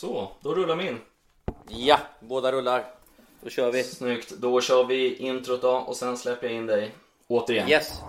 Så, då rullar vi in. Ja, båda rullar. Då kör vi. Snyggt, då kör vi introt då och sen släpper jag in dig. Återigen. Yes.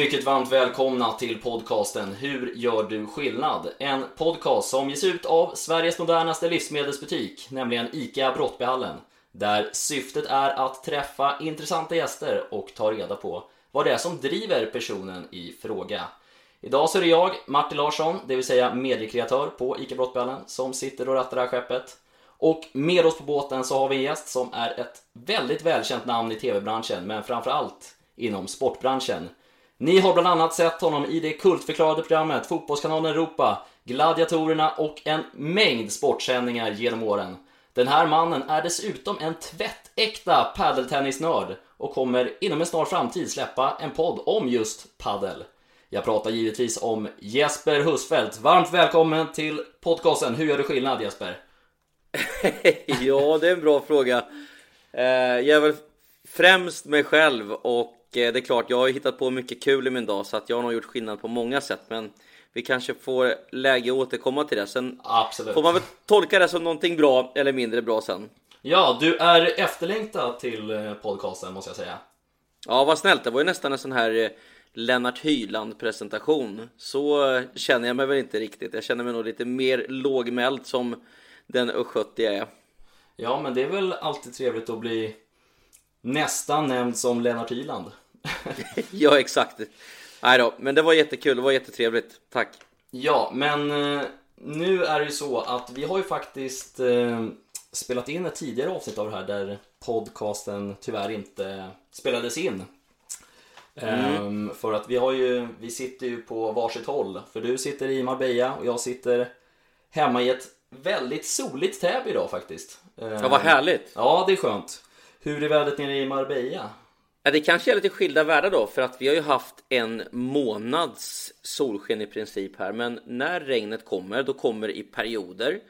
Mycket varmt välkomna till podcasten Hur gör du skillnad? En podcast som ges ut av Sveriges modernaste livsmedelsbutik, nämligen ICA Brottbyhallen. Där syftet är att träffa intressanta gäster och ta reda på vad det är som driver personen i fråga. Idag så är det jag, Martin Larsson, det vill säga mediekreatör på ICA Brottbyhallen, som sitter och rattar det här skeppet. Och med oss på båten så har vi en gäst som är ett väldigt välkänt namn i TV-branschen, men framförallt inom sportbranschen. Ni har bland annat sett honom i det kultförklarade programmet Fotbollskanalen Europa, Gladiatorerna och en mängd sportsändningar genom åren. Den här mannen är dessutom en tvättäkta paddeltennisnörd och kommer inom en snar framtid släppa en podd om just paddel. Jag pratar givetvis om Jesper Husfeldt. Varmt välkommen till podcasten Hur gör du skillnad Jesper? ja, det är en bra fråga. Eh, jag är väl främst mig själv och det är klart, jag har hittat på mycket kul i min dag så att jag har nog gjort skillnad på många sätt. Men vi kanske får läge att återkomma till det. Sen Absolut. får man väl tolka det som någonting bra eller mindre bra sen. Ja, du är efterlängtad till eh, podcasten måste jag säga. Ja, vad snällt. Det var ju nästan en sån här eh, Lennart Hyland presentation. Så eh, känner jag mig väl inte riktigt. Jag känner mig nog lite mer lågmäld som den östgöte är. Ja, men det är väl alltid trevligt att bli nästan nämnd som Lennart Hyland. ja, exakt. Nej då, men det var jättekul. Det var jättetrevligt. Tack. Ja, men eh, nu är det ju så att vi har ju faktiskt eh, spelat in ett tidigare avsnitt av det här där podcasten tyvärr inte spelades in. Ehm, för att vi har ju, vi sitter ju på varsitt håll. För du sitter i Marbella och jag sitter hemma i ett väldigt soligt Täby idag faktiskt. Ehm, Ja, vad härligt. Ja, det är skönt. Hur är vädret nere i Marbella? Ja, det kanske är lite skilda världar då, för att vi har ju haft en månads solsken i princip här. Men när regnet kommer, då kommer det i perioder.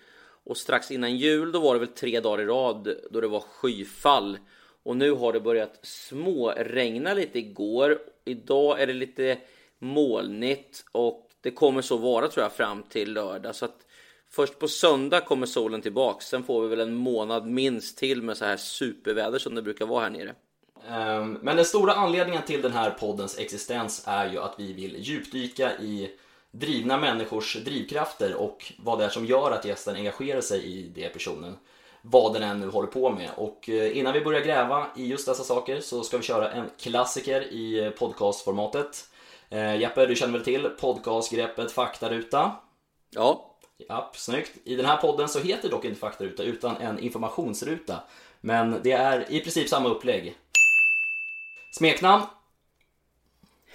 Och strax innan jul, då var det väl tre dagar i rad då det var skyfall. Och nu har det börjat småregna lite igår. Idag är det lite molnigt och det kommer så vara tror jag fram till lördag. Så att först på söndag kommer solen tillbaks. Sen får vi väl en månad minst till med så här superväder som det brukar vara här nere. Ehm, Men den stora anledningen till den här poddens existens är ju att vi vill djupdyka i drivna människors drivkrafter och vad det är som gör att gästen engagerar sig i det personen. Vad den än nu håller på med. Och eh, innan vi börjar gräva i just dessa saker så ska vi köra en klassiker i podcastformatet. Eh, Jeppe, du känner väl till podcastgreppet faktaruta? Ja, Japp, snyggt. I den här podden så heter dock inte faktaruta utan en informationsruta. Men det är i princip samma upplägg. Smeknamn?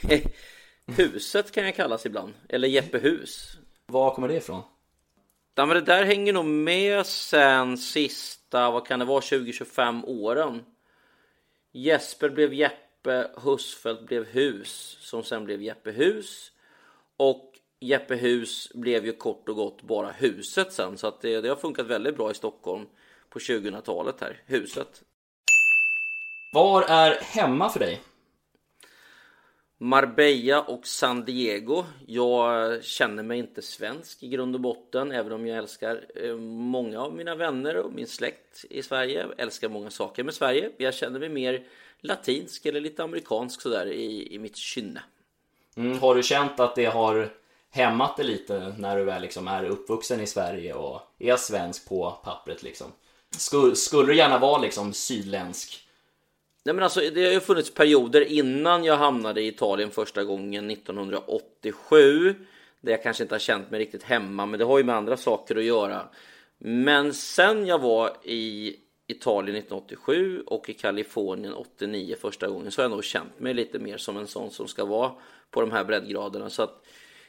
huset kan jag kallas ibland. Eller Jeppe Hus. Var kommer det ifrån? Ja, men det där hänger nog med sen sista, vad kan det vara, 20-25 åren. Jesper blev Jeppe, Husfeldt blev Hus, som sen blev Jeppe Hus. Och Jeppe Hus blev ju kort och gott bara huset sen, så att det, det har funkat väldigt bra i Stockholm på 2000-talet här, huset. Var är hemma för dig? Marbella och San Diego. Jag känner mig inte svensk i grund och botten, även om jag älskar eh, många av mina vänner och min släkt i Sverige. Jag älskar många saker med Sverige. Jag känner mig mer latinsk eller lite amerikansk sådär i, i mitt kynne. Mm, har du känt att det har hämmat dig lite när du väl liksom är uppvuxen i Sverige och är svensk på pappret liksom? Skulle, skulle du gärna vara liksom sydländsk? Nej men alltså det har ju funnits perioder innan jag hamnade i Italien första gången 1987 där jag kanske inte har känt mig riktigt hemma men det har ju med andra saker att göra. Men sen jag var i Italien 1987 och i Kalifornien 89 första gången så har jag nog känt mig lite mer som en sån som ska vara på de här breddgraderna så att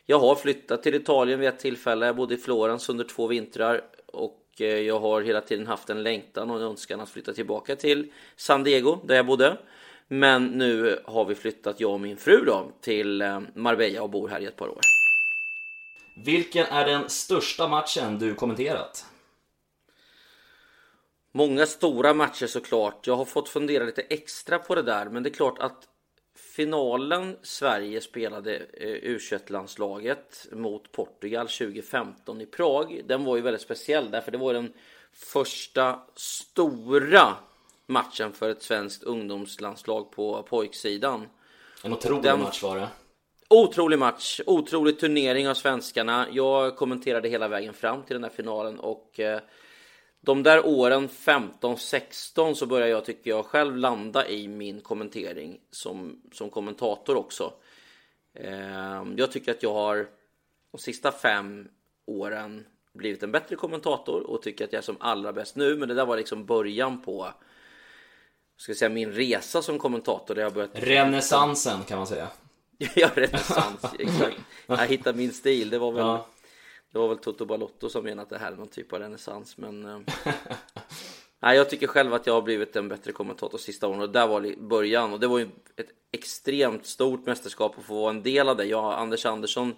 jag har flyttat till Italien vid ett tillfälle. Jag bodde i Florens under två vintrar och eh, jag har hela tiden haft en längtan och en önskan att flytta tillbaka till San Diego där jag bodde. Men nu har vi flyttat, jag och min fru då, till eh, Marbella och bor här i ett par år. Vilken är den största matchen du kommenterat? Många stora matcher såklart. Jag har fått fundera lite extra på det där, men det är klart att finalen Sverige spelade eh, U21-landslaget mot Portugal 2015 i Prag. Den var ju väldigt speciell därför det var den första stora matchen för ett svenskt ungdomslandslag på pojksidan. En otrolig den... match var det. Otrolig match, otrolig turnering av svenskarna. Jag kommenterade hela vägen fram till den här finalen och eh, de där åren 15-16 så började jag tycker jag själv landa i min kommentering som, som kommentator också. Eh, jag tycker att jag har de sista fem åren blivit en bättre kommentator och tycker att jag är som allra bäst nu. Men det där var liksom början på ska säga, min resa som kommentator. Där jag börjat... Renässansen kan man säga. ja, renässans, exakt. Jag hittade min stil. Det var väl ja. Det var väl Toto Balotto som menade att det här är någon typ av renässans men eh, Nej, jag tycker själv att jag har blivit en bättre kommentator sista åren och där var början och det var ju ett extremt stort mästerskap att få vara en del av det. Jag och Anders Andersson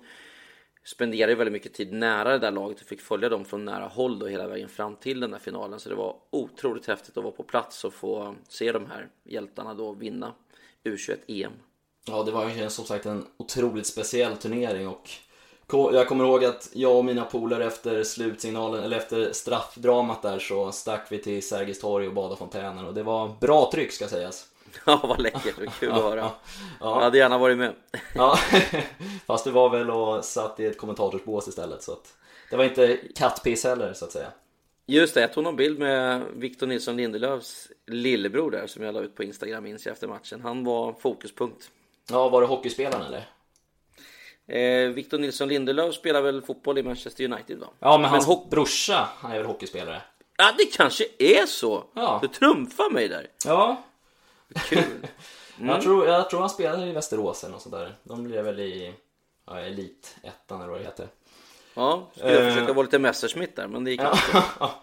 spenderade väldigt mycket tid nära det där laget och fick följa dem från nära håll då hela vägen fram till den där finalen så det var otroligt häftigt att vara på plats och få se de här hjältarna då vinna U21 EM. Ja, det var ju som sagt en otroligt speciell turnering och jag kommer ihåg att jag och mina polare efter slutsignalen, eller efter straffdramat där så stack vi till Sergels torg och badade fontänen och det var bra tryck ska sägas. Ja, vad läckert, vad kul att höra. Ja. Jag hade gärna varit med. Ja, fast du var väl och satt i ett kommentatorsbås istället så att det var inte kattpiss heller så att säga. Just det, jag tog någon bild med Victor Nilsson Lindelöfs lillebror där som jag la ut på Instagram minns jag efter matchen. Han var fokuspunkt. Ja, var det hockeyspelaren eller? Eh, Victor Nilsson Lindelöf spelar väl fotboll i Manchester United va? Ja men, men hans ho- brorsa, han är väl hockeyspelare? Ja det kanske är så! Ja. Du trumfar mig där! Ja Kul! Mm. Jag, tror, jag tror han spelar i Västerås eller något sånt där. De blir väl i ja, Elitettan eller vad det heter. Ja, skulle jag uh, försöka vara lite Messerschmitt där men det gick inte.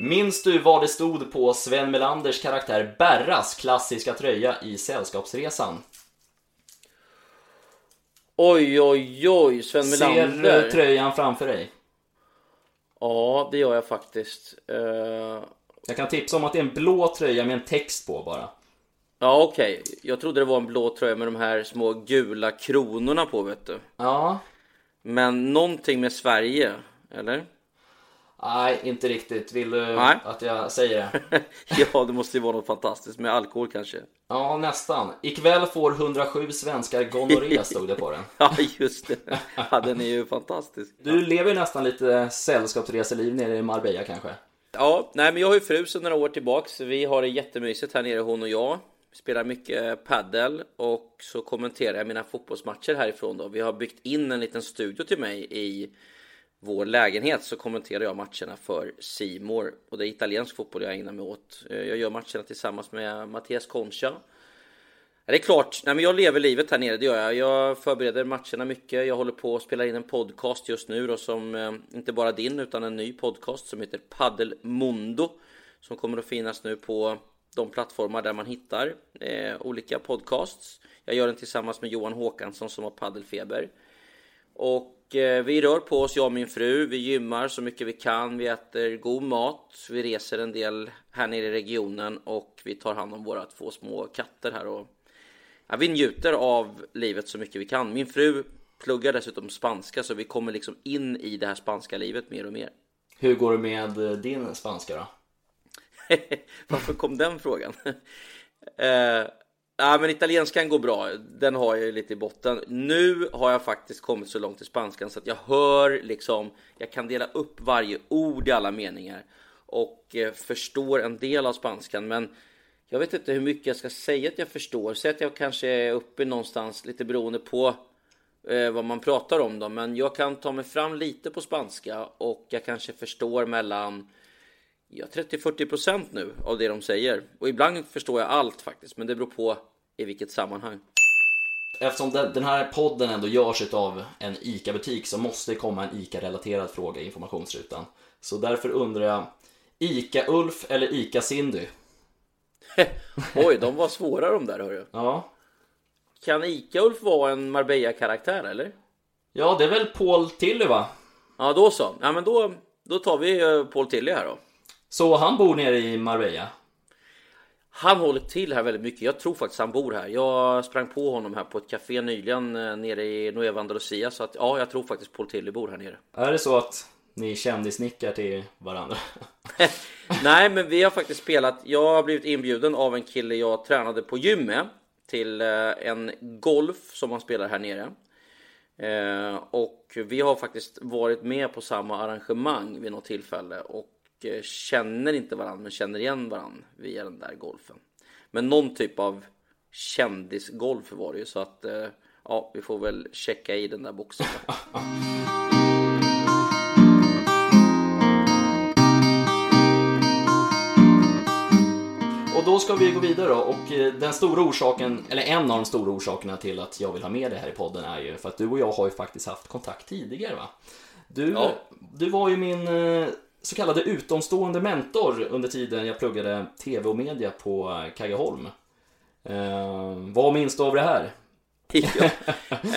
Minns du vad det stod på Sven Melanders karaktär Berras klassiska tröja i Sällskapsresan? Oj, oj, oj, Sven Melander. Ser du tröjan framför dig? Ja, det gör jag faktiskt. Uh... Jag kan tipsa om att det är en blå tröja med en text på bara. Ja, okej. Okay. Jag trodde det var en blå tröja med de här små gula kronorna på, vet du. Ja. Men någonting med Sverige, eller? Nej, inte riktigt. Vill du Nej. att jag säger det? ja, det måste ju vara något fantastiskt med alkohol kanske. Ja, nästan. Ikväll får 107 svenskar gonorré stod det på den. ja, just det. Ja, den är ju fantastisk. Du lever ju nästan lite sällskapsreseliv nere i Marbella kanske? Ja, nej men jag har ju fru sedan några år tillbaks. Vi har det jättemysigt här nere, hon och jag. Vi spelar mycket paddel och så kommenterar jag mina fotbollsmatcher härifrån då. Vi har byggt in en liten studio till mig i vår lägenhet så kommenterar jag matcherna för Simor och det är italiensk fotboll jag ägnar mig åt. Eh, jag gör matcherna tillsammans med Mattias Concha. Det är klart, nej men jag lever livet här nere, det gör jag. Jag förbereder matcherna mycket. Jag håller på att spela in en podcast just nu då som eh, inte bara din utan en ny podcast som heter Paddel Mundo som kommer att finnas nu på de plattformar där man hittar eh, olika podcasts. Jag gör den tillsammans med Johan Håkansson som har paddelfeber. Och Eh, vi rör på oss, jag och min fru. Vi gymmar så mycket vi kan. Vi äter god mat. Vi reser en del här nere i regionen och vi tar hand om våra två små katter här. Och, ja, vi njuter av livet så mycket vi kan. Min fru pluggar dessutom spanska så vi kommer liksom in i det här spanska livet mer och mer. Hur går det med eh, din spanska då? Varför kom den frågan? eh, Ja, men italienskan går bra. Den har jag ju lite i botten. Nu har jag faktiskt kommit så långt i spanskan så att jag hör liksom. Jag kan dela upp varje ord i alla meningar och eh, förstår en del av spanskan, men jag vet inte hur mycket jag ska säga att jag förstår. Säg att jag kanske är uppe någonstans lite beroende på eh, vad man pratar om då, men jag kan ta mig fram lite på spanska och jag kanske förstår mellan ja, 30-40% nu av det de säger. Och ibland förstår jag allt faktiskt, men det beror på i vilket sammanhang. Eftersom den här podden ändå görs av en ICA-butik så måste det komma en ICA-relaterad fråga i informationsrutan. Så därför undrar jag, ICA-Ulf eller ICA-Cindy? Oj, de var svåra de där hörru. Ja. Kan Ica-Ulf vara en Marbella-karaktär eller? Ja, det är väl Paul Tilly va? Ja, då så. Ja, men då, då tar vi eh, Paul Tilly här då. Så han bor nere i Marbella? Han håller till här väldigt mycket. Jag tror faktiskt han bor här. Jag sprang på honom här på ett café nyligen eh, nere i Nueva Andalusia. Så att ja, jag tror faktiskt Paul Tilly bor här nere. Är det så att ni kändisnickar till varandra? Nej, men vi har faktiskt spelat. Jag har blivit inbjuden av en kille jag tränade på gym med till eh, en golf som man spelar här nere. Eh, och vi har faktiskt varit med på samma arrangemang vid något tillfälle och känner inte varandra men känner igen varandra via den där golfen. Men någon typ av kändisgolf var det ju så att ja, vi får väl checka i den där boxen. Och då ska vi gå vidare då och eh, den stora orsaken, eller en av de stora orsakerna till att jag vill ha med det här i podden är ju för att du och jag har ju faktiskt haft kontakt tidigare va? Du, Ja. du var ju min eh, så kallade utomstående mentor under tiden jag pluggade TV och media på eh, Kaggeholm. Eh, vad minns du av det här? ja.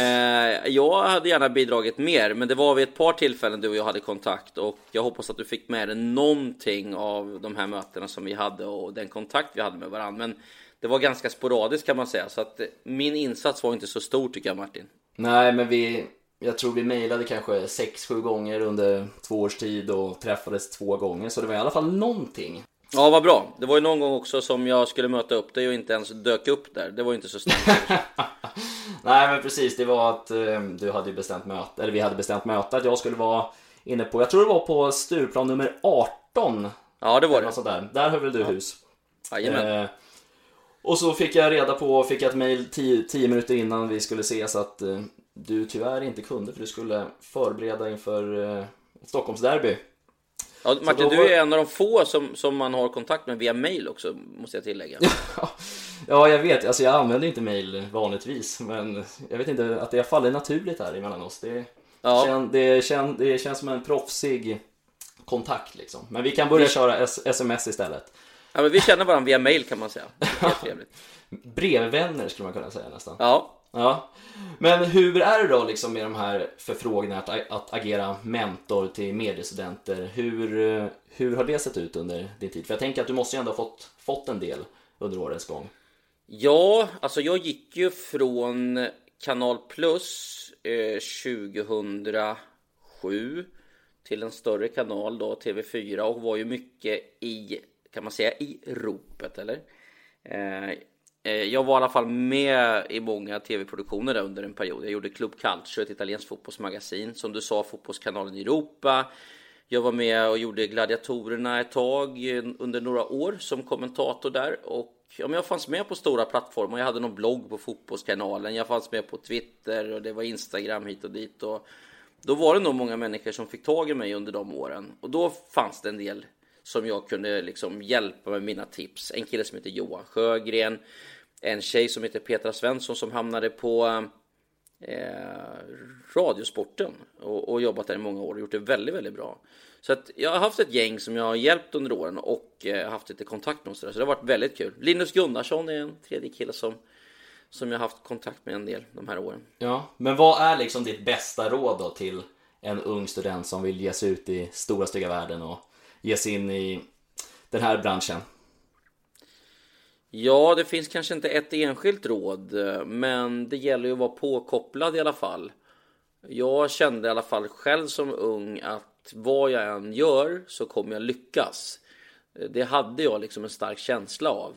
eh, jag hade gärna bidragit mer, men det var vid ett par tillfällen du och jag hade kontakt och jag hoppas att du fick med dig någonting av de här mötena som vi hade och den kontakt vi hade med varandra. Men det var ganska sporadiskt kan man säga, så att eh, min insats var inte så stor tycker jag Martin. Nej, men vi, jag tror vi mejlade kanske 6-7 gånger under två års tid och träffades två gånger, så det var i alla fall någonting. Ja, vad bra. Det var ju någon gång också som jag skulle möta upp dig och inte ens dök upp där. Det var ju inte så snällt. Nej men precis, det var att eh, du hade bestämt möte, eller vi hade bestämt möte att jag skulle vara inne på, jag tror det var på Stureplan nummer 18. Ja, det var det. sånt där. Där höll väl du hus. Jajamän. Eh, och så fick jag reda på, fick jag ett mail 10 minuter innan vi skulle ses att eh, du tyvärr inte kunde för du skulle förbereda inför eh, Stockholmsderby. Ja, Martin, då du var- är en av de få som, som man har kontakt med via mail också, måste jag tillägga. Ja, jag vet. Alltså jag använder inte mail vanligtvis, men jag vet inte att det faller naturligt här emellan oss. Det, Ja. kän, det, kän, det känns som en proffsig kontakt liksom. Men vi kan börja köra S- sms istället. Ja, men vi känner varandra via mail kan man säga. Brevvänner skulle man kunna säga nästan. Ja, Ja. Men hur är det då liksom med de här förfrågningarna att, att agera mentor till mediestudenter? Hur, hur har det sett ut under din tid? För jag tänker att du måste ju ändå ha fått, fått en del under årens gång. ja alltså jag gick ju från Kanal Plus eh, 2007 till en större kanal då, TV4 och var ju mycket i, kan man säga, i ropet eller? Eh, Eh, jag var i alla fall med i många tv-produktioner där under en period. Jag gjorde Club Calcio, ett italienskt fotbollsmagasin. Som du sa, fotbollskanalen Europa. Jag var med och gjorde Gladiatorerna ett tag eh, under några år som kommentator där. Och ja, men jag fanns med på stora plattformar. Jag hade någon blogg på Fotbollskanalen. Jag fanns med på Twitter och det var Instagram hit och dit. Och då var det nog många människor som fick tag i mig under de åren. Och då fanns det en del som jag kunde liksom hjälpa med mina tips. En kille som heter Johan Sjögren. En tjej som heter Petra Svensson som hamnade på eh, Radiosporten och, och jobbat där i många år och gjort det väldigt, väldigt bra. Så att jag har haft ett gäng som jag har hjälpt under åren och eh, haft lite kontakt med och så, där. så det har varit väldigt kul. Linus Gunnarsson är en tredje kille som, som jag haft kontakt med en del de här åren. Ja, men vad är liksom ditt bästa råd då till en ung student som vill ge sig ut i stora stygga världen och ge sig in i den här branschen? Ja, det finns kanske inte ett enskilt råd, men det gäller ju att vara påkopplad i alla fall. Jag kände i alla fall själv som ung att vad jag än gör så kommer jag lyckas. Det hade jag liksom en stark känsla av.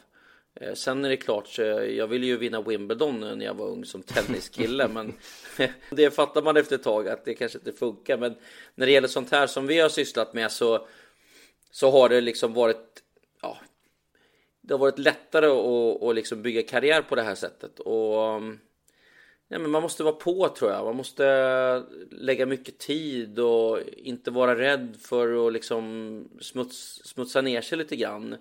Eh, sen är det klart, jag ville ju vinna Wimbledon när jag var ung som tenniskille, men det fattar man efter ett tag att det kanske inte funkar. Men när det gäller sånt här som vi har sysslat med så, så har det liksom varit, ja, det har varit lättare att, att liksom bygga karriär på det här sättet. Och mm, ja, men man måste vara på tror jag. Man måste lägga mycket tid och inte vara rädd för att liksom smuts, smutsa ner sig lite grann.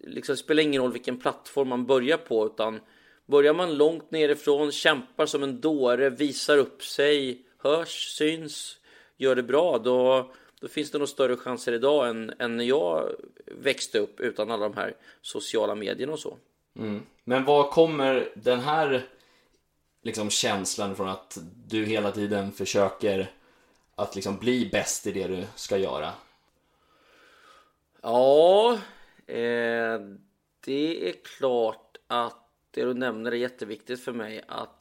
Liksom, det spelar ingen roll vilken plattform man börjar på utan börjar man långt nerifrån, kämpar som en dåre, visar upp sig, hörs, syns, gör det bra, då, då finns det nog större chanser idag än, än när jag växte upp utan alla de här sociala medierna och så. Mm. Men var kommer den här liksom känslan från att du hela tiden försöker att liksom bli bäst i det du ska göra? Ja, eh, det är klart att det du nämner är jätteviktigt för mig att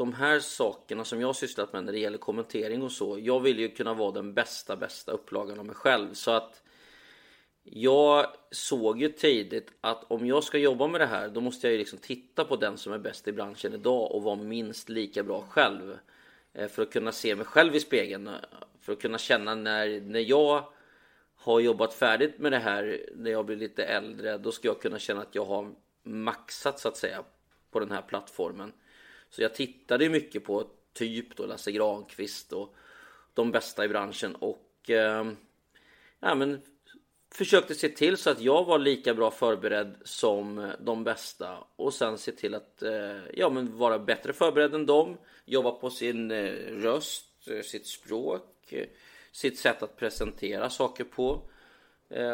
de här sakerna som jag har sysslat med när det gäller kommentering och så. Jag vill ju kunna vara den bästa, bästa upplagan av mig själv så att jag såg ju tidigt att om jag ska jobba med det här då måste jag ju liksom titta på den som är bäst i branschen idag och vara minst lika bra själv. Eh, för att kunna se mig själv i spegeln. För att kunna känna när, när jag har jobbat färdigt med det här när jag blir lite äldre. Då ska jag kunna känna att jag har maxat så att säga på den här plattformen. Så jag tittade mycket på typ då Lasse Granqvist och de bästa i branschen och eh, ja, men försökte se till så att jag var lika bra förberedd som eh, de bästa och sen se till att eh, ja, men vara bättre förberedd än dem. Jobba på sin eh, röst, eh, sitt språk, eh, sitt sätt att presentera saker på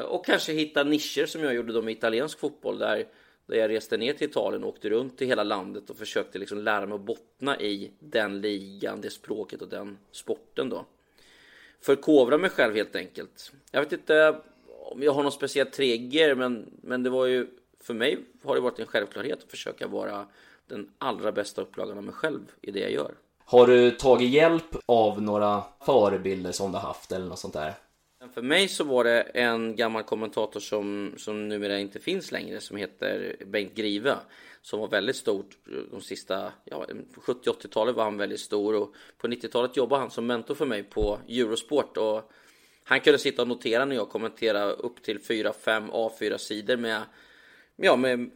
och kanske hitta nischer som jag gjorde då med italiensk fotboll där där jag reste ner till Italien och åkte runt i hela landet och försökte liksom lära mig att bottna i den ligan, det språket och den sporten då. Förkovra mig själv helt enkelt. Jag vet inte om jag har någon speciell trigger men, men det var ju för mig har det varit en självklarhet att försöka vara den allra bästa upplagan av mig själv i det jag gör. Har du tagit hjälp av några förebilder som du har haft eller något sånt där? För mig så var det en gammal kommentator som, som numera inte finns längre som heter Bengt Grive som var väldigt stor de sista ja, 70-80-talet var han väldigt stor och på 90-talet jobbade han som mentor för mig på Eurosport och han kunde sitta och notera när jag kommenterade upp till 4-5 A4 sidor med, ja, med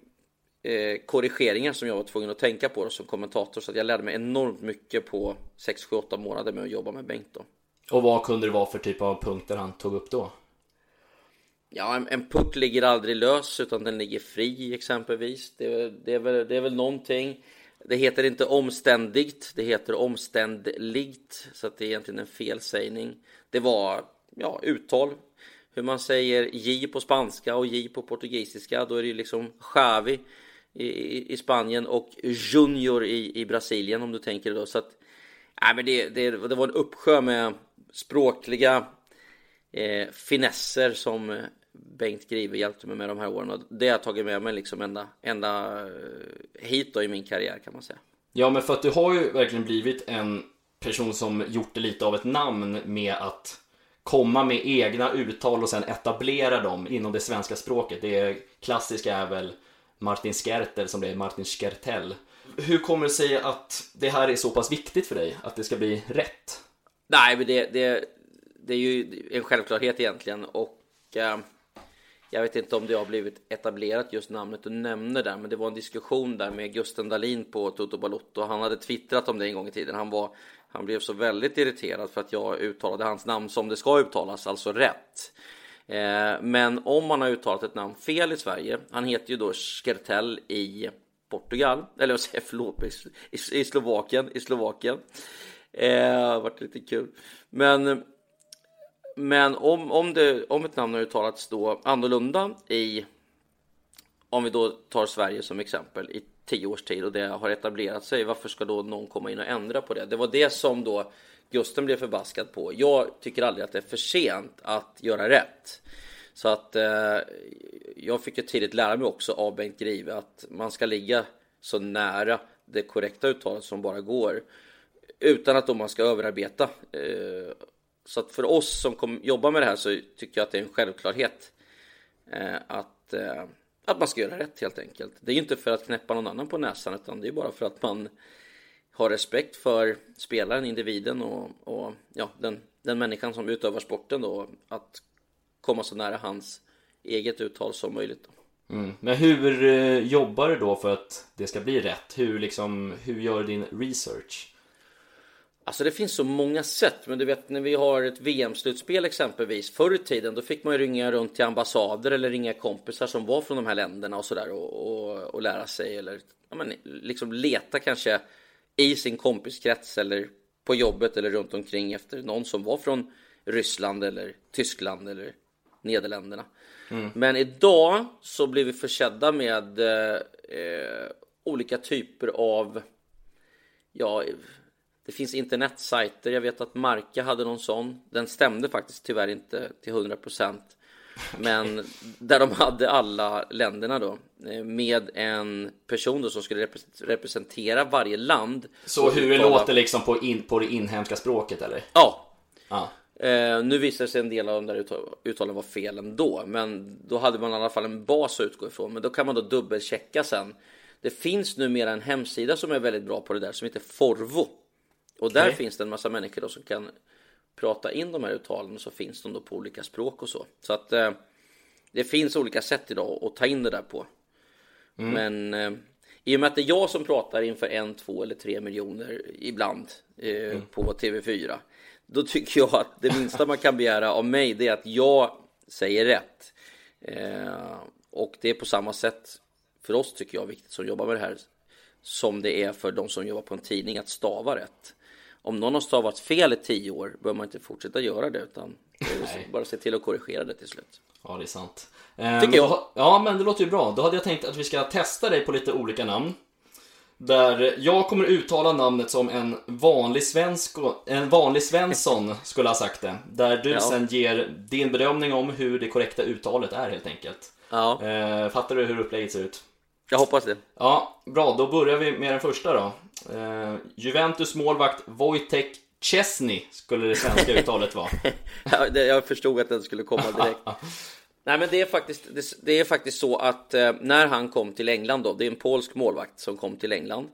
eh, korrigeringar som jag var tvungen att tänka på som kommentator så att jag lärde mig enormt mycket på 6-7-8 månader med att jobba med Bengt då. Och vad kunde det vara för typ av punkter han tog upp då? Ja, en, en puck ligger aldrig lös utan den ligger fri exempelvis. Det, det, är väl, det är väl någonting. Det heter inte omständigt, det heter omständligt. Så att det är egentligen en felsägning. Det var ja, uttal. Hur man säger J på spanska och J på portugisiska. Då är det ju liksom Xavi i, i, i Spanien och Junior i, i Brasilien om du tänker då. Så att, nej, men det, det, det var en uppsjö med språkliga eh, finesser som Bengt Grive hjälpte mig med de här åren och det har jag tagit med mig liksom ända, ända eh, hit då i min karriär kan man säga. Ja, men för att du har ju verkligen blivit en person som gjort det lite av ett namn med att komma med egna uttal och sen etablera dem inom det svenska språket. Det klassiska är väl Martin Skertel som blir Martin Skertell. Hur kommer det sig att det här är så pass viktigt för dig? Att det ska bli rätt? Nej, men det, det, det är ju en självklarhet egentligen och eh, jag vet inte om det har blivit etablerat just namnet du nämner där, men det var en diskussion där med Gusten Dahlin på Toto Balotto. Han hade twittrat om det en gång i tiden. Han, var, han blev så väldigt irriterad för att jag uttalade hans namn som det ska uttalas, alltså rätt. Eh, men om man har uttalat ett namn fel i Sverige, han heter ju då Skertel i Portugal, eller jag säger förlåt, i, i, i Slovakien, i Slovakien. Eh, varit lite kul. Men, men om, om, det, om ett namn har uttalats då annorlunda i, om vi då tar Sverige som exempel, i tio års tid och det har etablerat sig, varför ska då någon komma in och ändra på det? Det var det som då Gusten blev förbaskad på. Jag tycker aldrig att det är för sent att göra rätt. Så att eh, jag fick ju tidigt lära mig också av Bengt Grive att man ska ligga så nära det korrekta uttalet som bara går utan att man ska överarbeta. Eh, så att för oss som kom, jobbar med det här så tycker jag att det är en självklarhet eh, att, eh, att man ska göra rätt helt enkelt. Det är ju inte för att knäppa någon annan på näsan utan det är bara för att man har respekt för spelaren, individen och, och ja, den, den människan som utövar sporten då. Att komma så nära hans eget uttal som möjligt. Mm. Men hur jobbar du då för att det ska bli rätt? Hur, liksom, hur gör du din research? Alltså det finns så många sätt, men du vet när vi har ett VM-slutspel exempelvis. Förr i tiden då fick man ju ringa runt till ambassader eller ringa kompisar som var från de här länderna och sådär och, och, och, lära sig eller ja, men, liksom leta kanske i sin kompiskrets eller på jobbet eller runt omkring efter någon som var från Ryssland eller Tyskland eller Nederländerna. Mm. Men idag så blir vi försedda med eh, olika typer av ja, det finns internetsajter. Jag vet att Marka hade någon sån. Den stämde faktiskt tyvärr inte till 100 procent. Men där de hade alla länderna då eh, med en person då som skulle representera varje land. Så hur det låter liksom på, in, på det inhemska språket eller? Ja. Ah. Eh, nu visar det sig en del av de där uttalen var fel ändå, men då hade man i alla fall en bas att utgå ifrån. Men då kan man då dubbelchecka sen. Det finns numera en hemsida som är väldigt bra på det där som heter Forvo. Och där okay. finns det en massa människor då som kan prata in de här uttalen och så finns de då på olika språk och så. Så att eh, det finns olika sätt idag att ta in det där på. Mm. Men eh, i och med att det är jag som pratar inför en, två eller tre miljoner ibland eh, mm. på TV4. Då tycker jag att det minsta man kan begära av mig det är att jag säger rätt. Eh, och det är på samma sätt för oss tycker jag viktigt som jobbar med det här som det är för de som jobbar på en tidning att stava rätt om någon har stavat fel i tio år bör man inte fortsätta göra det utan bara se till att korrigera det till slut. Ja, det är sant. Ehm, Tycker jag. Ja, men det låter ju bra. Då hade jag tänkt att vi ska testa dig på lite olika namn. Där jag kommer uttala namnet som en vanlig svensk, en vanlig Svensson skulle ha sagt det. Där du ja. sen ger din bedömning om hur det korrekta uttalet är helt enkelt. Ja. Ehm, fattar du hur upplägget ser ut? Jag hoppas det. Ja, bra. Då börjar vi med den första då. Uh, Juventus målvakt Wojtek Chesney skulle det svenska uttalet vara. jag förstod att den skulle komma direkt. Nej, men det är faktiskt, det, det är faktiskt så att eh, när han kom till England då, det är en polsk målvakt som kom till England,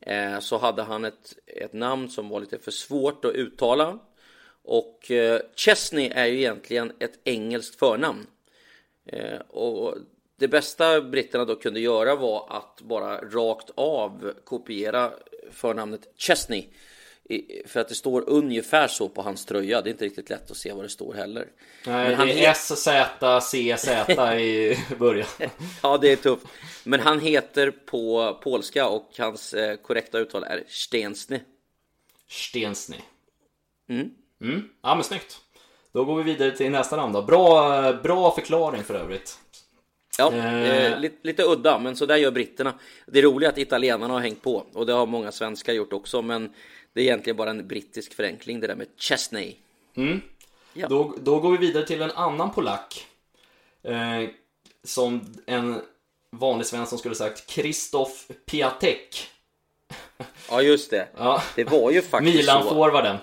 eh, så hade han ett, ett namn som var lite för svårt att uttala. Och eh, Chesney är ju egentligen ett engelskt förnamn. Eh, och det bästa britterna då kunde göra var att bara rakt av kopiera förnamnet Chesney. För att det står ungefär så på hans tröja. Det är inte riktigt lätt att se vad det står heller. Nej, Men han det är S, Z, C, Z i början. ja, det är tufft. Men han heter på polska och hans eh, korrekta uttal är Stensny. Stensny. Mm. Mm. Ja, men snyggt. Då går vi vidare till nästa namn då. Bra, bra förklaring för övrigt. Ja, eh. eh, lite, lite, udda, men så där gör britterna. Det är roligt att italienarna har hängt på och det har många svenskar gjort också, men det är egentligen bara en brittisk förenkling det där med Chesney. Mm. Ja. Då, då går vi vidare till en annan polack. Eh, som en vanlig svensson skulle sagt, Kristoff Piatek. Ja, just det. Ja. Det var ju faktiskt Milan-forwarden.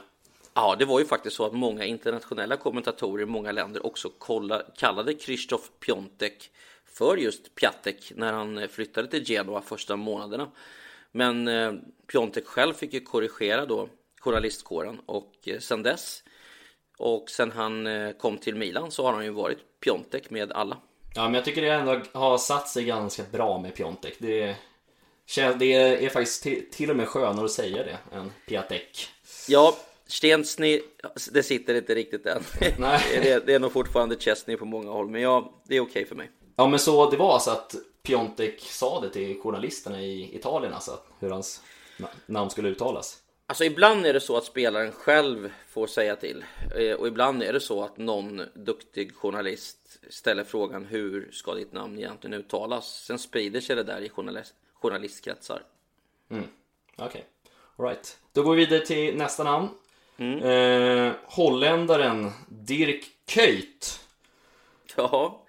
Ja, det var ju faktiskt så att många internationella kommentatorer i många länder också kolla, kallade Krzysztof Piontek för just Piatek när han flyttade till Genoa första månaderna. Men eh, Piontek själv fick ju korrigera då journalistkåren och eh, sen dess och sen han eh, kom till Milan så har han ju varit Piontek med alla. Ja, men jag tycker det ändå har satt sig ganska bra med Piontek. Det, det är faktiskt till och med skönare att säga det än Piatek. Ja, Stensny, det sitter inte riktigt än. Nej. det, det är nog fortfarande Chesney på många håll, men ja, det är okej okay för mig. Ja men så det var alltså att Piontek sa det till journalisterna i Italien alltså, hur hans namn skulle uttalas? Alltså ibland är det så att spelaren själv får säga till eh, och ibland är det så att någon duktig journalist ställer frågan hur ska ditt namn egentligen uttalas? Sen sprider sig det där i journalist, journalistkretsar. Mm. Okej, okay. alright. Då går vi vidare till nästa namn. Mm. Eh, holländaren Dirk Kuyt. Ja.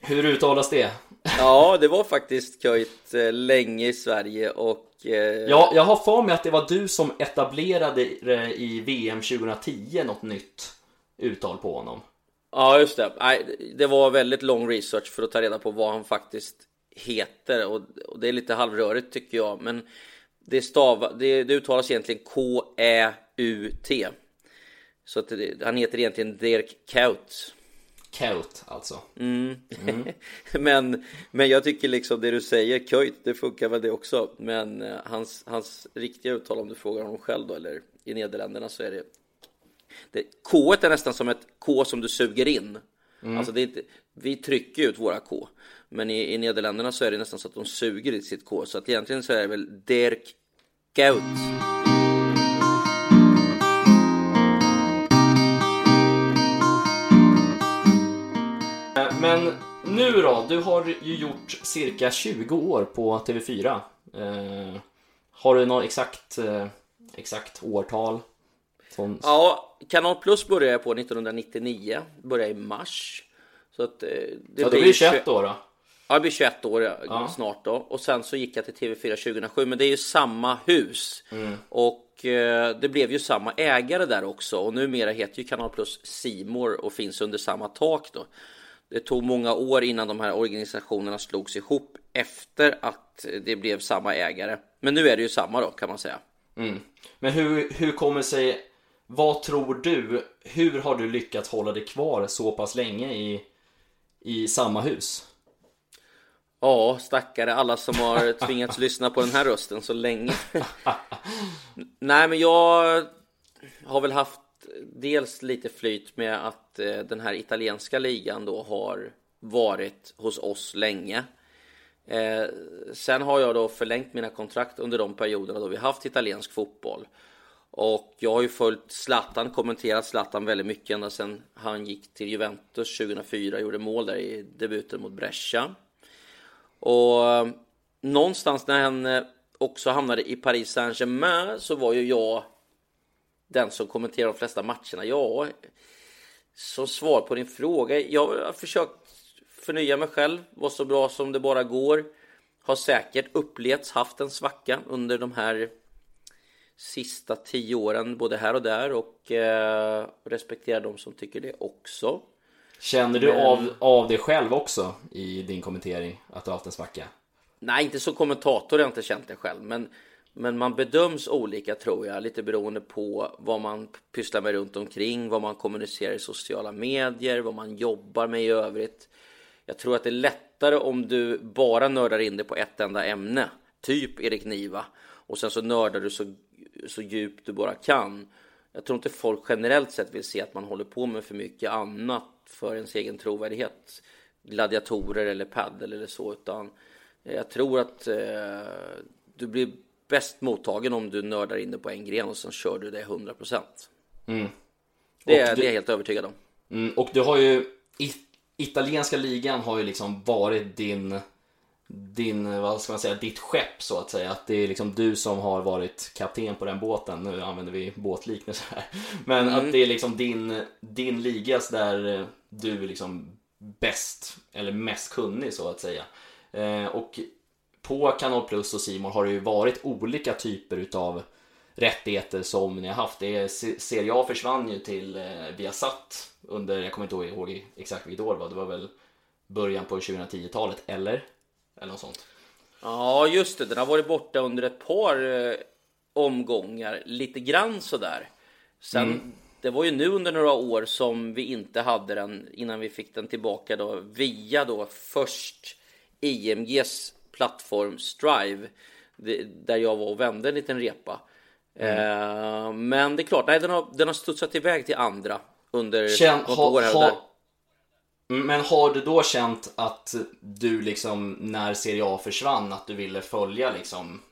Hur uttalas det? ja, det var faktiskt Kuyt eh, länge i Sverige och... Eh... Ja, jag har för mig att det var du som etablerade i VM 2010 något nytt uttal på honom. Ja, just det. Nej, det var väldigt lång research för att ta reda på vad han faktiskt heter och, det är lite halvrörigt tycker jag. Men det, stav, det, det uttalas egentligen K-Ä-U-T. Så att det, han heter egentligen Dirk Kaut. Kaut alltså. Mm. Mm. men, men jag tycker liksom det du säger, Köjt, det funkar väl det också. Men uh, hans, hans riktiga uttal om du frågar honom själv då, eller i Nederländerna så är det, det K är nästan som ett K som du suger in. Mm. Alltså det är inte, vi trycker ut våra K. Men i, i Nederländerna så är det nästan så att de suger i sitt K. Så att egentligen så är det väl Dirk Gout. Men nu då? Du har ju gjort cirka 20 år på TV4. Eh, har du något exakt, eh, exakt årtal? Som... Ja, Kanal Plus började jag på 1999. Började i mars. Så att, eh, det ja, blir, blir 21 år då? Ja, det blir 21 år ja. snart då. Och sen så gick jag till TV4 2007. Men det är ju samma hus. Mm. Och eh, det blev ju samma ägare där också. Och numera heter ju Kanal Plus Simor och finns under samma tak då. Det tog många år innan de här organisationerna slogs ihop efter att det blev samma ägare. Men nu är det ju samma då kan man säga. Mm. Men hur, hur kommer sig, vad tror du, hur har du lyckats hålla dig kvar så pass länge i, i samma hus? Ja, stackare alla som har tvingats lyssna på den här rösten så länge. Nej, men jag har väl haft dels lite flyt med att eh, den här italienska ligan då har varit hos oss länge. Eh, sen har jag då förlängt mina kontrakt under de perioderna då vi haft italiensk fotboll. Och jag har ju följt Zlatan, kommenterat Zlatan väldigt mycket ända sedan han gick till Juventus 2004, gjorde mål där i debuten mot Brescia. Och eh, någonstans när han eh, också hamnade i Paris Saint-Germain så var ju jag den som kommenterar de flesta matcherna. Ja, som svar på din fråga. Jag har försökt förnya mig själv, vara så bra som det bara går. Har säkert upplevts haft en svacka under de här sista tio åren, både här och där och eh, respekterar de som tycker det också. Känner du Men... av, av det själv också i din kommentering att du har haft en svacka? Nej, inte som kommentator har jag inte känt det själv, men men man bedöms olika tror jag, lite beroende på vad man pysslar med runt omkring, vad man kommunicerar i sociala medier, vad man jobbar med i övrigt. Jag tror att det är lättare om du bara nördar in dig på ett enda ämne, typ Erik Niva, och sen så nördar du så, så djupt du bara kan. Jag tror inte folk generellt sett vill se att man håller på med för mycket annat för ens egen trovärdighet. Gladiatorer eller paddel eller så, utan jag tror att eh, du blir bäst mottagen om du nördar in det på en gren och sen kör du det 100%. Mm. Det, är, du, det är jag helt övertygad om. Mm, och du har ju italienska ligan har ju liksom varit din din, vad ska man säga, ditt skepp så att säga. Att det är liksom du som har varit kapten på den båten. Nu använder vi båtliknelse här. Men mm. att det är liksom din, din ligas där du är liksom bäst eller mest kunnig så att säga. Eh, och på Kanal Plus och Simon har det ju varit olika typer utav rättigheter som ni har haft. Det är, Serie A försvann ju till eh, Viasat under, jag kommer inte ihåg exakt vilket år det var, det var väl början på 2010-talet, eller? Eller något sånt. Ja, just det. Den har varit borta under ett par eh, omgångar, lite grann sådär. Sen, mm. det var ju nu under några år som vi inte hade den innan vi fick den tillbaka då via då först IMGs plattform Strive där jag var och vände en liten repa. Mm. Eh, men det är klart, nej, den, har, den har studsat iväg till andra under Känn, något ha, år här och där. Men har du då känt att du liksom när Serie A försvann att du ville följa liksom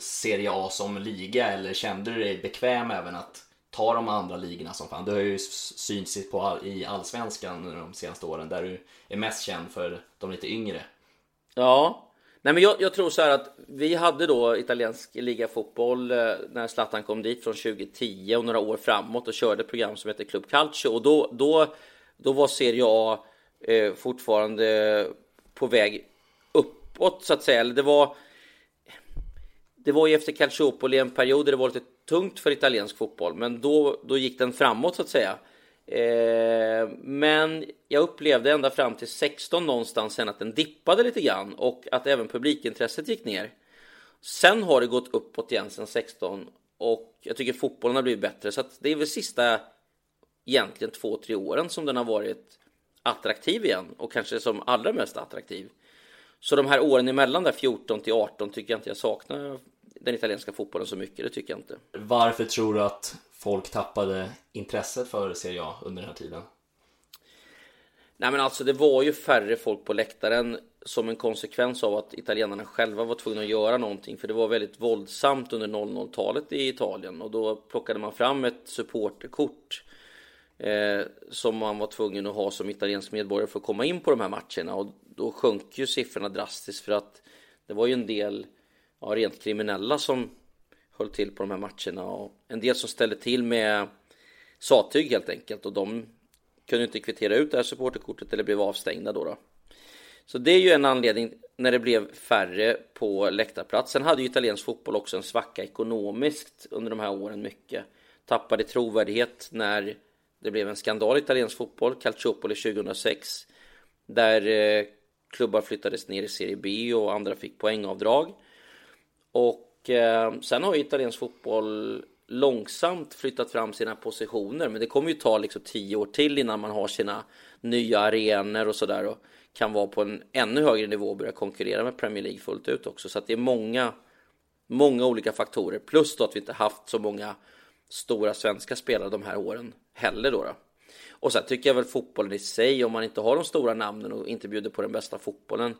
Serie A som liga eller kände du dig bekväm även att ta de andra ligorna som fan? Du har ju synts på all, i Allsvenskan de senaste åren där du är mest känd för de lite yngre. Ja, Nej, men jag, jag, tror så här att vi hade då italiensk ligafotboll eh, när Zlatan kom dit från 2010 och några år framåt och körde ett program som heter Club Calcio och då, då, då var Serie A eh, fortfarande på väg uppåt så att säga. Eller det var det var ju efter Calciopoli en period där det var lite tungt för italiensk fotboll, men då, då gick den framåt så att säga. Eh, men jag upplevde ända fram till 16 någonstans sen att den dippade lite grann och att även publikintresset gick ner. Sen har det gått uppåt igen sen 16 och jag tycker fotbollen har blivit bättre så att det är väl sista egentligen två, tre åren som den har varit attraktiv igen och kanske som allra mest attraktiv. Så de här åren emellan där 14 till 18 tycker jag inte jag saknar den italienska fotbollen så mycket, det tycker jag inte. Varför tror du att folk tappade intresset för Serie A under den här tiden? Nej men alltså det var ju färre folk på läktaren som en konsekvens av att italienarna själva var tvungna att göra någonting för det var väldigt våldsamt under 00-talet i Italien och då plockade man fram ett supporterkort eh, som man var tvungen att ha som italiensk medborgare för att komma in på de här matcherna och då sjönk ju siffrorna drastiskt för att det var ju en del ja, rent kriminella som höll till på de här matcherna och en del som ställde till med sattyg helt enkelt och de kunde inte kvittera ut det här supporterkortet eller blev avstängda då, då. Så det är ju en anledning när det blev färre på läktarplats. Sen hade ju italiensk fotboll också en svacka ekonomiskt under de här åren mycket. Tappade trovärdighet när det blev en skandal i italiensk fotboll, Calciopoli 2006. Där eh, klubbar flyttades ner i Serie B och andra fick poängavdrag. Och eh, sen har ju italiensk fotboll långsamt flyttat fram sina positioner. Men det kommer ju ta liksom tio år till innan man har sina nya arenor och sådär. Och kan vara på en ännu högre nivå och börja konkurrera med Premier League fullt ut också. Så att det är många, många olika faktorer. Plus då att vi inte haft så många stora svenska spelare de här åren heller då. då. Och sen tycker jag väl fotbollen i sig, om man inte har de stora namnen och inte bjuder på den bästa fotbollen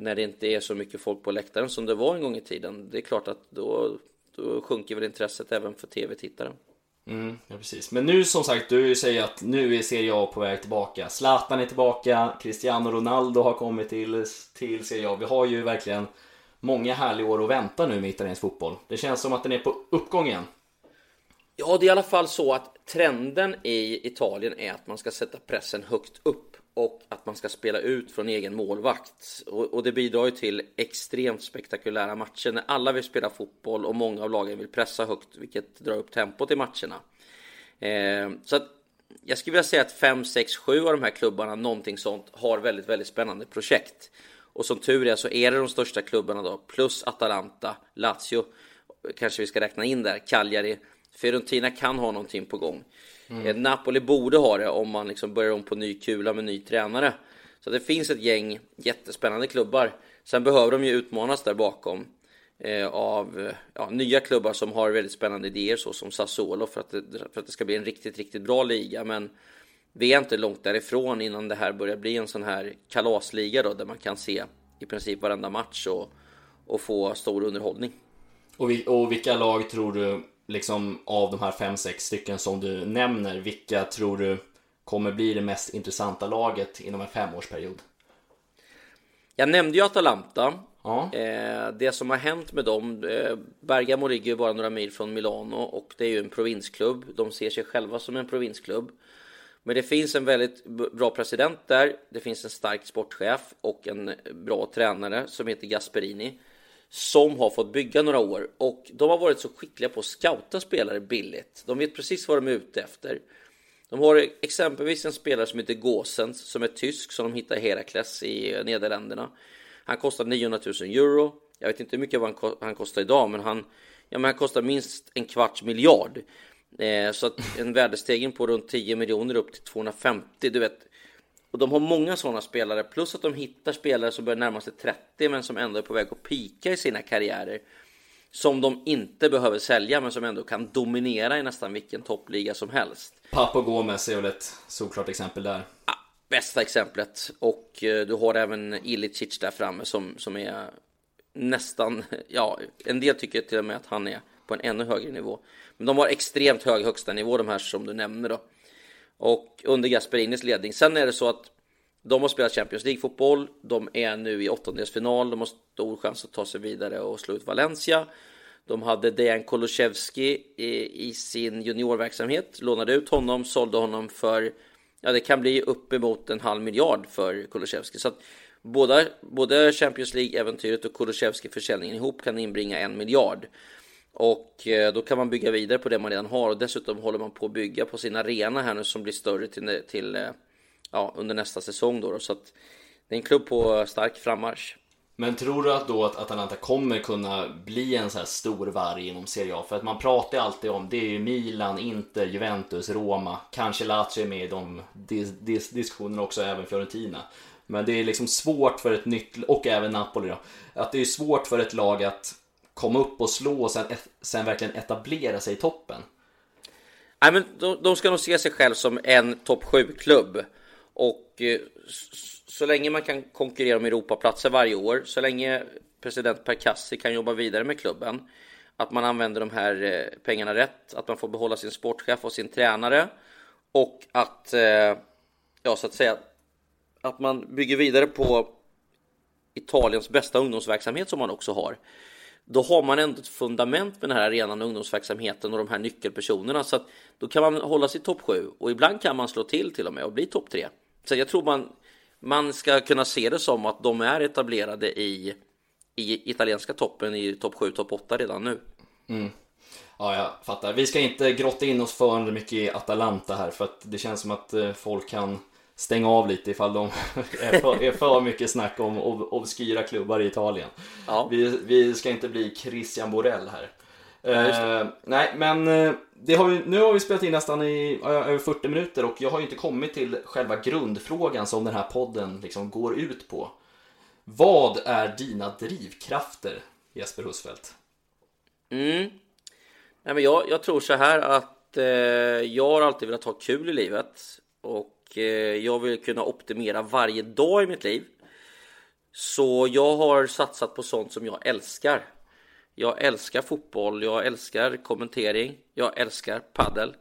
när det inte är så mycket folk på läktaren som det var en gång i tiden. Det är klart att då, då sjunker väl intresset även för tv-tittaren. Mm, ja, precis. Men nu som sagt, du säger att nu är Serie A på väg tillbaka. Zlatan är tillbaka, Cristiano Ronaldo har kommit till, till Serie A. Vi har ju verkligen många härliga år att vänta nu med italiensk fotboll. Det känns som att den är på uppgång igen. Ja, det är i alla fall så att trenden i Italien är att man ska sätta pressen högt upp och att man ska spela ut från egen målvakt. Och, och det bidrar ju till extremt spektakulära matcher när alla vill spela fotboll och många av lagen vill pressa högt, vilket drar upp tempot i matcherna. Eh, så att jag skulle vilja säga att 5, 6, 7 av de här klubbarna, någonting sånt, har väldigt, väldigt spännande projekt. Och som tur är så är det de största klubbarna då, plus Atalanta, Lazio, kanske vi ska räkna in där, Cagliari, Fiorentina kan ha någonting på gång. Mm. Napoli borde ha det om man liksom börjar om på ny kula med ny tränare. Så det finns ett gäng jättespännande klubbar. Sen behöver de ju utmanas där bakom eh, av ja, nya klubbar som har väldigt spännande idéer så som Sassuolo för att, det, för att det ska bli en riktigt, riktigt bra liga. Men vi är inte långt därifrån innan det här börjar bli en sån här kalasliga då där man kan se i princip varenda match och, och få stor underhållning. Och, vi, och vilka lag tror du liksom av de här fem sex stycken som du nämner, vilka tror du kommer bli det mest intressanta laget inom en femårsperiod? Jag nämnde ju Atalanta. Ja. Eh, det som har hänt med dem, eh, Bergamo ligger ju bara några mil från Milano och det är ju en provinsklubb. De ser sig själva som en provinsklubb. Men det finns en väldigt bra president där. Det finns en stark sportchef och en bra tränare som heter Gasperini som har fått bygga några år och de har varit så skickliga på att scouta spelare billigt. De vet precis vad de är ute efter. De har exempelvis en spelare som heter Gåsens som är tysk som de hittar i Herakles i eh, Nederländerna. Han kostar 900 000 euro. Jag vet inte hur mycket han kostar idag, men han, ja, men han kostar minst en kvarts miljard. Eh, så att en värdestegring på runt 10 miljoner upp till 250. Du vet, och de har många sådana spelare, plus att de hittar spelare som börjar närma sig 30 men som ändå är på väg att pika i sina karriärer. Som de inte behöver sälja men som ändå kan dominera i nästan vilken toppliga som helst. Papo Gomez är väl ett solklart exempel där. Ja, bästa exemplet. Och eh, du har även Ilicic där framme som, som är nästan, ja, en del tycker till och med att han är på en ännu högre nivå. Men de har extremt hög högsta nivå de här som du nämner då. Och under Gasperinis ledning. Sen är det så att de har spelat Champions League-fotboll. De är nu i åttondelsfinal. De har stor chans att ta sig vidare och slå ut Valencia. De hade Dejan Kulusevski i, i, sin juniorverksamhet. Lånade ut honom, sålde honom för... Ja, det kan bli uppemot en halv miljard för Kulusevski. Så att båda, både Champions League-äventyret och Kulusevski-försäljningen ihop kan inbringa en miljard. Och eh, då kan man bygga vidare på det man redan har och dessutom håller man på att bygga på sin arena här nu som blir större till, till eh, ja, under nästa säsong då, då. Så att det är en klubb på stark frammarsch. Men tror du att då att Atalanta kommer kunna bli en så här stor varg inom Serie A? För att man pratar ju alltid om, det är ju Milan, Inter, Juventus, Roma, kanske Lazio är med i de dis dis diskussionerna också, även Fiorentina. Men det är liksom svårt för ett nytt, och även Napoli då, att det är svårt för ett lag att komma upp och slå och sen, sen verkligen etablera sig i toppen? Nej, men de, de ska nog se sig själv som en topp 7-klubb. Och eh, så länge man kan konkurrera om Europaplatser varje år, så länge president Perkassi kan jobba vidare med klubben, att man använder de här eh, pengarna rätt, att man får behålla sin sportchef och sin tränare och att, eh, ja så att säga, att man bygger vidare på Italiens bästa ungdomsverksamhet som man också har. Då har man ändå ett fundament med den här arenan och ungdomsverksamheten och de här nyckelpersonerna så att då kan man hålla sig topp 7 och ibland kan man slå till till och med och bli topp 3. Så jag tror man man ska kunna se det som att de är etablerade i, i italienska toppen i topp 7, topp 8 redan nu. Mm. Ja, jag fattar. Vi ska inte grotta in oss för mycket i Atalanta här för att det känns som att eh, folk kan stänga av lite ifall de är för, är för mycket snack om obskyra klubbar i Italien. Ja. Vi, vi ska inte bli Christian Borell här. Uh, nej, men det har vi, nu har vi spelat in nästan i över 40 minuter och jag har ju inte kommit till själva grundfrågan som den här podden liksom går ut på. Vad är dina drivkrafter, Jesper Husfeldt? Mm. Nej, men jag, jag tror så här att eh, jag har alltid velat ha kul i livet och Eh, jag vill kunna optimera varje dag i mitt liv. Så jag har satsat på sånt som jag älskar. Jag älskar fotboll, jag älskar kommentering, jag älskar paddel.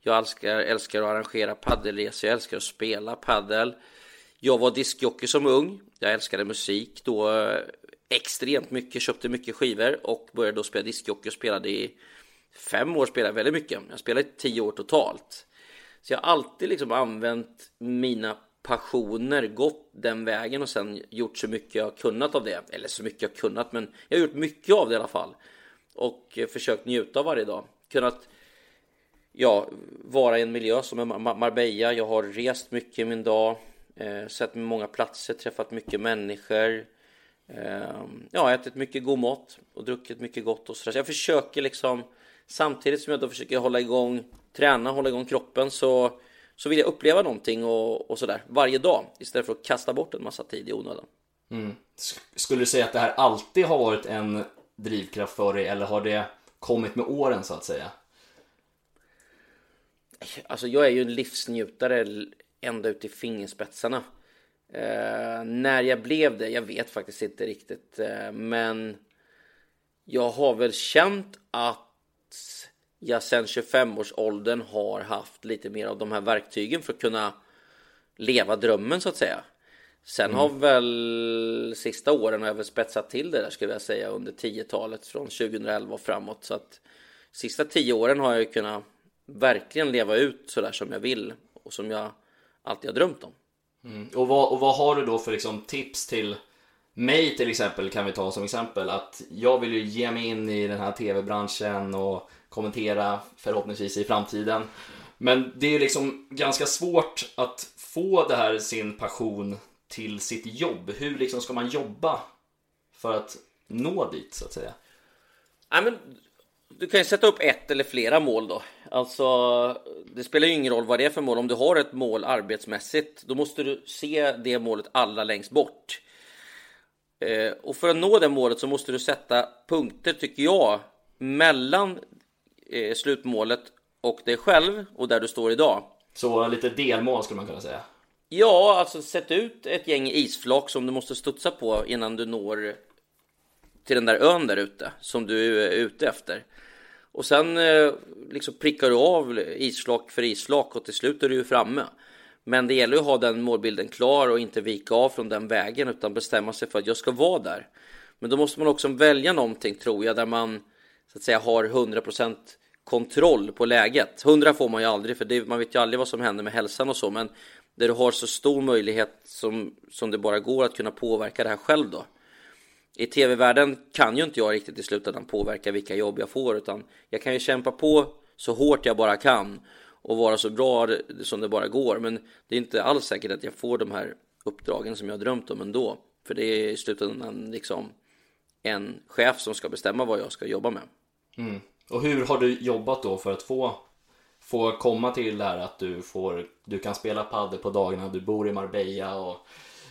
Jag älskar, älskar att arrangera paddelresor, jag älskar att spela paddel. Jag var diskjockey som ung, jag älskade musik då eh, extremt mycket, köpte mycket skivor och började då spela diskjockey och spelade i fem år, spelade väldigt mycket. Jag spelade i tio år totalt. Så jag har alltid liksom använt mina passioner, gått den vägen och sen gjort så mycket jag kunnat av det. Eller så mycket jag kunnat, men jag har gjort mycket av det i alla fall. Och eh, försökt njuta av varje dag. Kunnat ja, vara i en miljö som är Marbella. Jag har rest mycket i min dag. Eh, sett många platser, träffat mycket människor. Eh, ja, ätit mycket god mat och druckit mycket gott och sådär. Så jag försöker liksom samtidigt som jag då försöker hålla igång, träna, hålla igång kroppen så så vill jag uppleva någonting och, och sådär varje dag istället för att kasta bort en massa tid i onödan. Mm. Skulle du säga att det här alltid har varit en drivkraft för dig eller har det kommit med åren så att säga? Alltså jag är ju en livsnjutare ända ut i fingerspetsarna. Eh, när jag blev det, jag vet faktiskt inte riktigt, eh, men jag har väl känt att jag sen 25-årsåldern har haft lite mer av de här verktygen för att kunna leva drömmen så att säga. Sen mm. har väl sista åren har jag väl spetsat till det där skulle jag säga under 10-talet från 2011 och framåt. Så att sista 10 åren har jag ju kunnat verkligen leva ut så där som jag vill och som jag alltid har drömt om. Mm. Och, vad, och vad har du då för liksom tips till mig till exempel kan vi ta som exempel att jag vill ju ge mig in i den här tv-branschen och kommentera förhoppningsvis i framtiden. Men det är liksom ganska svårt att få det här sin passion till sitt jobb. Hur liksom ska man jobba för att nå dit så att säga? Ja, men, du kan ju sätta upp ett eller flera mål då. Alltså, det spelar ju ingen roll vad det är för mål. Om du har ett mål arbetsmässigt, då måste du se det målet allra längst bort. Eh, och för att nå det målet så måste du sätta punkter, tycker jag, mellan eh, slutmålet och dig själv och där du står idag. Så lite delmål skulle man kunna säga? Ja, alltså sätt ut ett gäng isflak som du måste studsa på innan du når till den där ön där ute som du är ute efter. Och sen eh, liksom prickar du av isflak för isflak och till slut är du ju framme. Men det gäller att ha den målbilden klar och inte vika av från den vägen utan bestämma sig för att jag ska vara där. Men då måste man också välja någonting tror jag där man så att säga har 100% kontroll på läget. 100 får man ju aldrig för det, man vet ju aldrig vad som händer med hälsan och så men där du har så stor möjlighet som, som det bara går att kunna påverka det här själv då. I tv-världen kan ju inte jag riktigt i slutändan påverka vilka jobb jag får utan jag kan ju kämpa på så hårt jag bara kan och vara så bra som det bara går men det är inte alls säkert att jag får de här uppdragen som jag drömt om ändå för det är i slutändan liksom en chef som ska bestämma vad jag ska jobba med. Mm. Och hur har du jobbat då för att få, få komma till det här att du, får, du kan spela padel på dagarna, du bor i Marbella och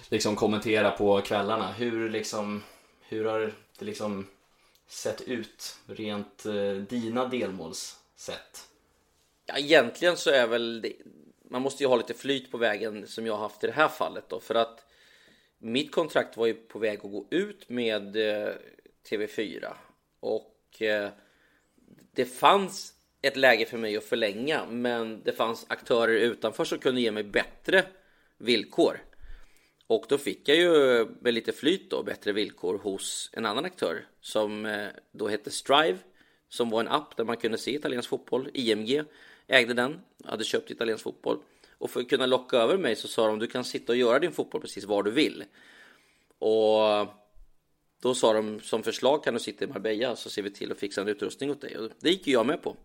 liksom kommentera på kvällarna. Hur, liksom, hur har det liksom sett ut rent eh, dina delmålssätt? Ja, egentligen så är väl det, man måste ju ha lite flyt på vägen som jag har haft i det här fallet då för att mitt kontrakt var ju på väg att gå ut med eh, TV4 och eh, det fanns ett läge för mig att förlänga, men det fanns aktörer utanför som kunde ge mig bättre villkor. Och då fick jag ju med lite flyt då bättre villkor hos en annan aktör som eh, då hette Strive som var en app där man kunde se italiensk fotboll. IMG ägde den, hade köpt italiensk fotboll. Och för att kunna locka över mig så sa de du kan sitta och göra din fotboll precis var du vill. Och då sa de som förslag kan du sitta i Marbella så ser vi till att fixa en utrustning åt dig. Och det gick ju jag med på.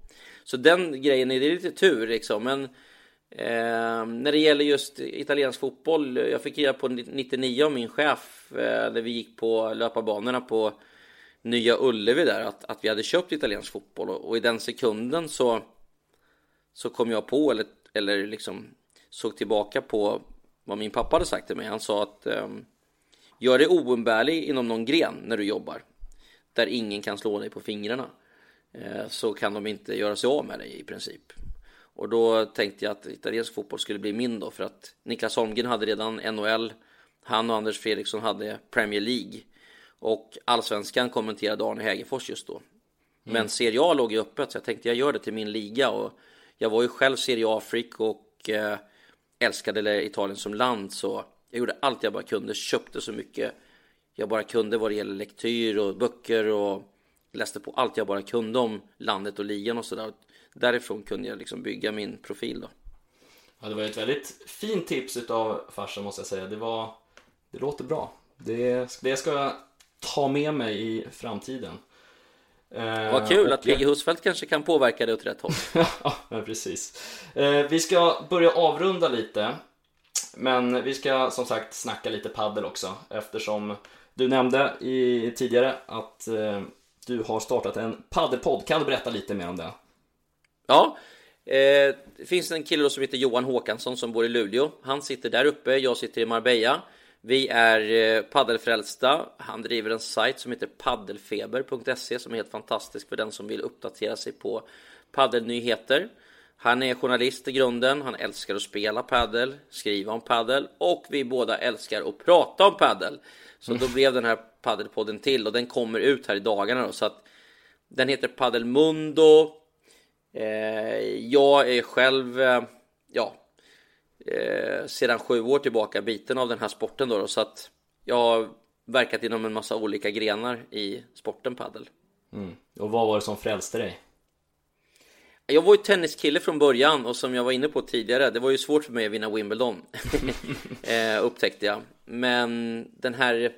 Så den grejen, är det lite tur liksom. Men eh, när det gäller just italiensk fotboll, jag fick reda på 99 av min chef eh, när vi gick på löparbanorna på Nya Ullevi där att, att vi hade köpt italiensk fotboll och, och i den sekunden så så kom jag på eller, eller liksom såg tillbaka på vad min pappa hade sagt till mig. Han sa att um, gör dig oumbärlig inom någon gren när du jobbar där ingen kan slå dig på fingrarna uh, så kan de inte göra sig av med dig i princip. Och då tänkte jag att italiensk fotboll skulle bli min då för att Niklas Holmgren hade redan NHL. Han och Anders Fredriksson hade Premier League och allsvenskan kommenterade Arne Hägerfors just då. Mm. Men Serie A låg ju öppet så jag tänkte jag gör det till min liga och jag var ju själv Serie A-freak och eh, älskade Italien som land så jag gjorde allt jag bara kunde, köpte så mycket jag bara kunde vad det gäller lektyr och böcker och läste på allt jag bara kunde om landet och ligan och sådär. Därifrån kunde jag liksom bygga min profil då. Ja, det var ett väldigt fint tips utav farsan måste jag säga. Det var, det låter bra. Det, det ska jag ta med mig i framtiden. Eh, Vad kul att Ligge Husfeldt kanske kan påverka det åt rätt håll. ja, precis. Eh, vi ska börja avrunda lite. Men vi ska som sagt snacka lite paddel också eftersom du nämnde i, tidigare att eh, du har startat en paddelpodd. Kan du berätta lite mer om det? Ja, eh, det finns en kille som heter Johan Håkansson som bor i Luleå. Han sitter där uppe, jag sitter i Marbella. Vi är eh, paddelfrälsta. Han driver en sajt som heter paddelfeber.se som är helt fantastisk för den som vill uppdatera sig på paddelnyheter. Han är journalist i grunden, han älskar att spela paddel, skriva om paddel och vi båda älskar att prata om paddel. Så då blev den här paddelpodden till och den kommer ut här i dagarna då, så att den heter Paddelmundo. Eh, jag är själv, eh, ja, eh, sedan sju år tillbaka biten av den här sporten då, då så att jag har verkat inom en massa olika grenar i sporten padel. Mm. Och vad var det som frälste dig? Jag var ju tenniskille från början och som jag var inne på tidigare, det var ju svårt för mig att vinna Wimbledon eh, upptäckte jag. Men den här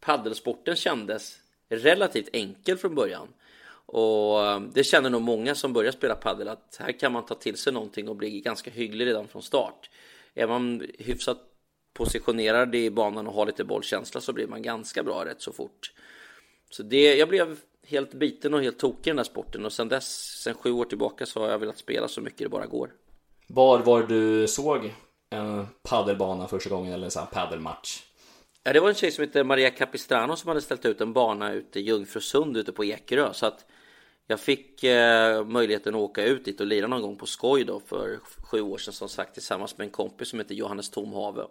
paddelsporten kändes relativt enkel från början. Och eh, det känner nog många som börjar spela padel att här kan man ta till sig någonting och bli ganska hygglig redan från start. Är man hyfsat positionerad i banan och har lite bollkänsla så blir man ganska bra rätt så fort. Så det, jag blev helt biten och helt tokig i den här sporten och sen dess, sen sju år tillbaka så har jag velat spela så mycket det bara går. Var var du såg en paddelbana första gången eller en sån här paddelmatch? Ja, det var en tjej som heter Maria Capistrano som hade ställt ut en bana ute i Jungfrusund ute på Ekerö så att jag fick eh, möjligheten att åka ut dit och lira någon gång på skoj då för sju år sedan som sagt tillsammans med en kompis som heter Johannes Tomhave.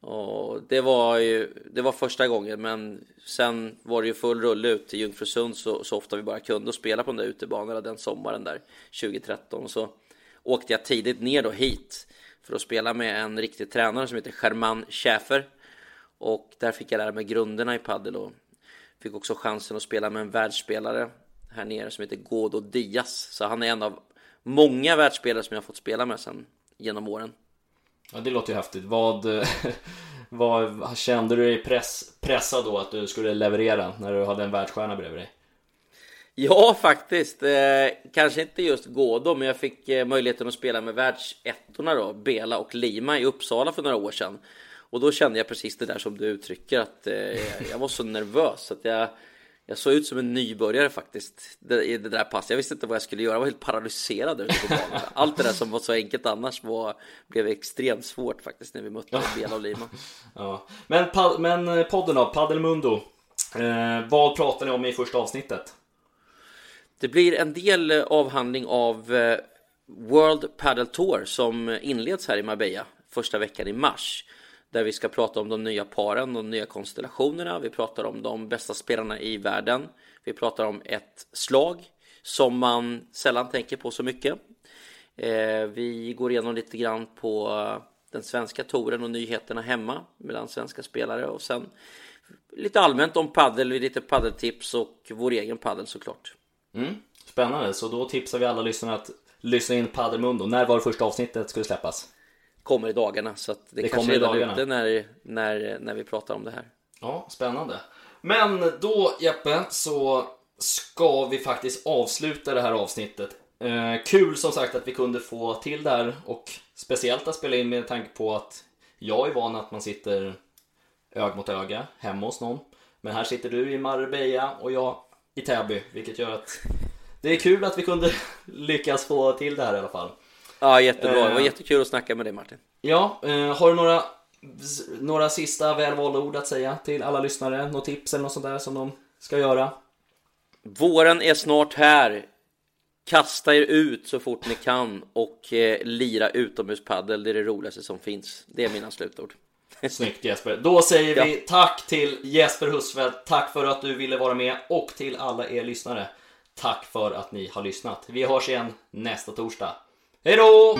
Och det var ju, det var första gången men sen var det ju full rulle ut till Jungfrusund så, så ofta vi bara kunde och spela på de där utebanorna den sommaren där 2013 så åkte jag tidigt ner då hit för att spela med en riktig tränare som heter German Schäfer och där fick jag lära mig grunderna i padel och fick också chansen att spela med en världsspelare här nere som heter Godo Diaz. Så han är en av många världsspelare som jag fått spela med sen genom åren. Ja, det låter ju häftigt. Vad, vad kände du dig press, pressad då att du skulle leverera när du hade en världsstjärna bredvid dig? Ja, faktiskt. Eh, kanske inte just Godo, men jag fick eh, möjligheten att spela med världsettorna då, Bela och Lima i Uppsala för några år sedan. Och då kände jag precis det där som du uttrycker, att eh, jag var så nervös att jag jag såg ut som en nybörjare faktiskt i det där passet. Jag visste inte vad jag skulle göra. Jag var helt paralyserad ute på banan. Allt det där som var så enkelt annars var, blev extremt svårt faktiskt när vi mötte Bela och Lima. Ja. Men, men eh, podden då, Paddelmundo. Eh, vad pratar ni om i första avsnittet? Det blir en del eh, avhandling av eh, World Padel Tour som inleds här i Marbella första veckan i mars där vi ska prata om de nya paren, de nya konstellationerna. Vi pratar om de bästa spelarna i världen. Vi pratar om ett slag som man sällan tänker på så mycket. Eh, vi går igenom lite grann på den svenska touren och nyheterna hemma mellan svenska spelare och sen lite allmänt om paddel, lite paddeltips och vår egen paddel såklart. Mm, spännande, så då tipsar vi alla lyssnare att lyssna in Paddelmundo. När var det första avsnittet skulle släppas? Kommer i dagarna så att det, det kanske är redan ute när, när, när vi pratar om det här. Ja, spännande. Men då Jeppe så ska vi faktiskt avsluta det här avsnittet. Eh, kul som sagt att vi kunde få till det här och speciellt att spela in med tanke på att jag är van att man sitter öga mot öga hemma hos någon. Men här sitter du i Marbella och jag i Täby, vilket gör att det är kul att vi kunde lyckas få till det här i alla fall. Ja, jättebra. Det var eh, jättekul att snacka med dig Martin. Ja, eh, har du några, några sista välvalda ord att säga till alla lyssnare? Något tips eller något sånt där som de ska göra? Våren är snart här. Kasta er ut så fort ni kan och eh, lira utomhuspaddel. Det är det roligaste som finns. Det är mina slutord. Snyggt Jesper. Då säger vi ja. tack till Jesper Husfeldt. Tack för att du ville vara med och till alla er lyssnare. Tack för att ni har lyssnat. Vi hörs igen nästa torsdag. Hej då!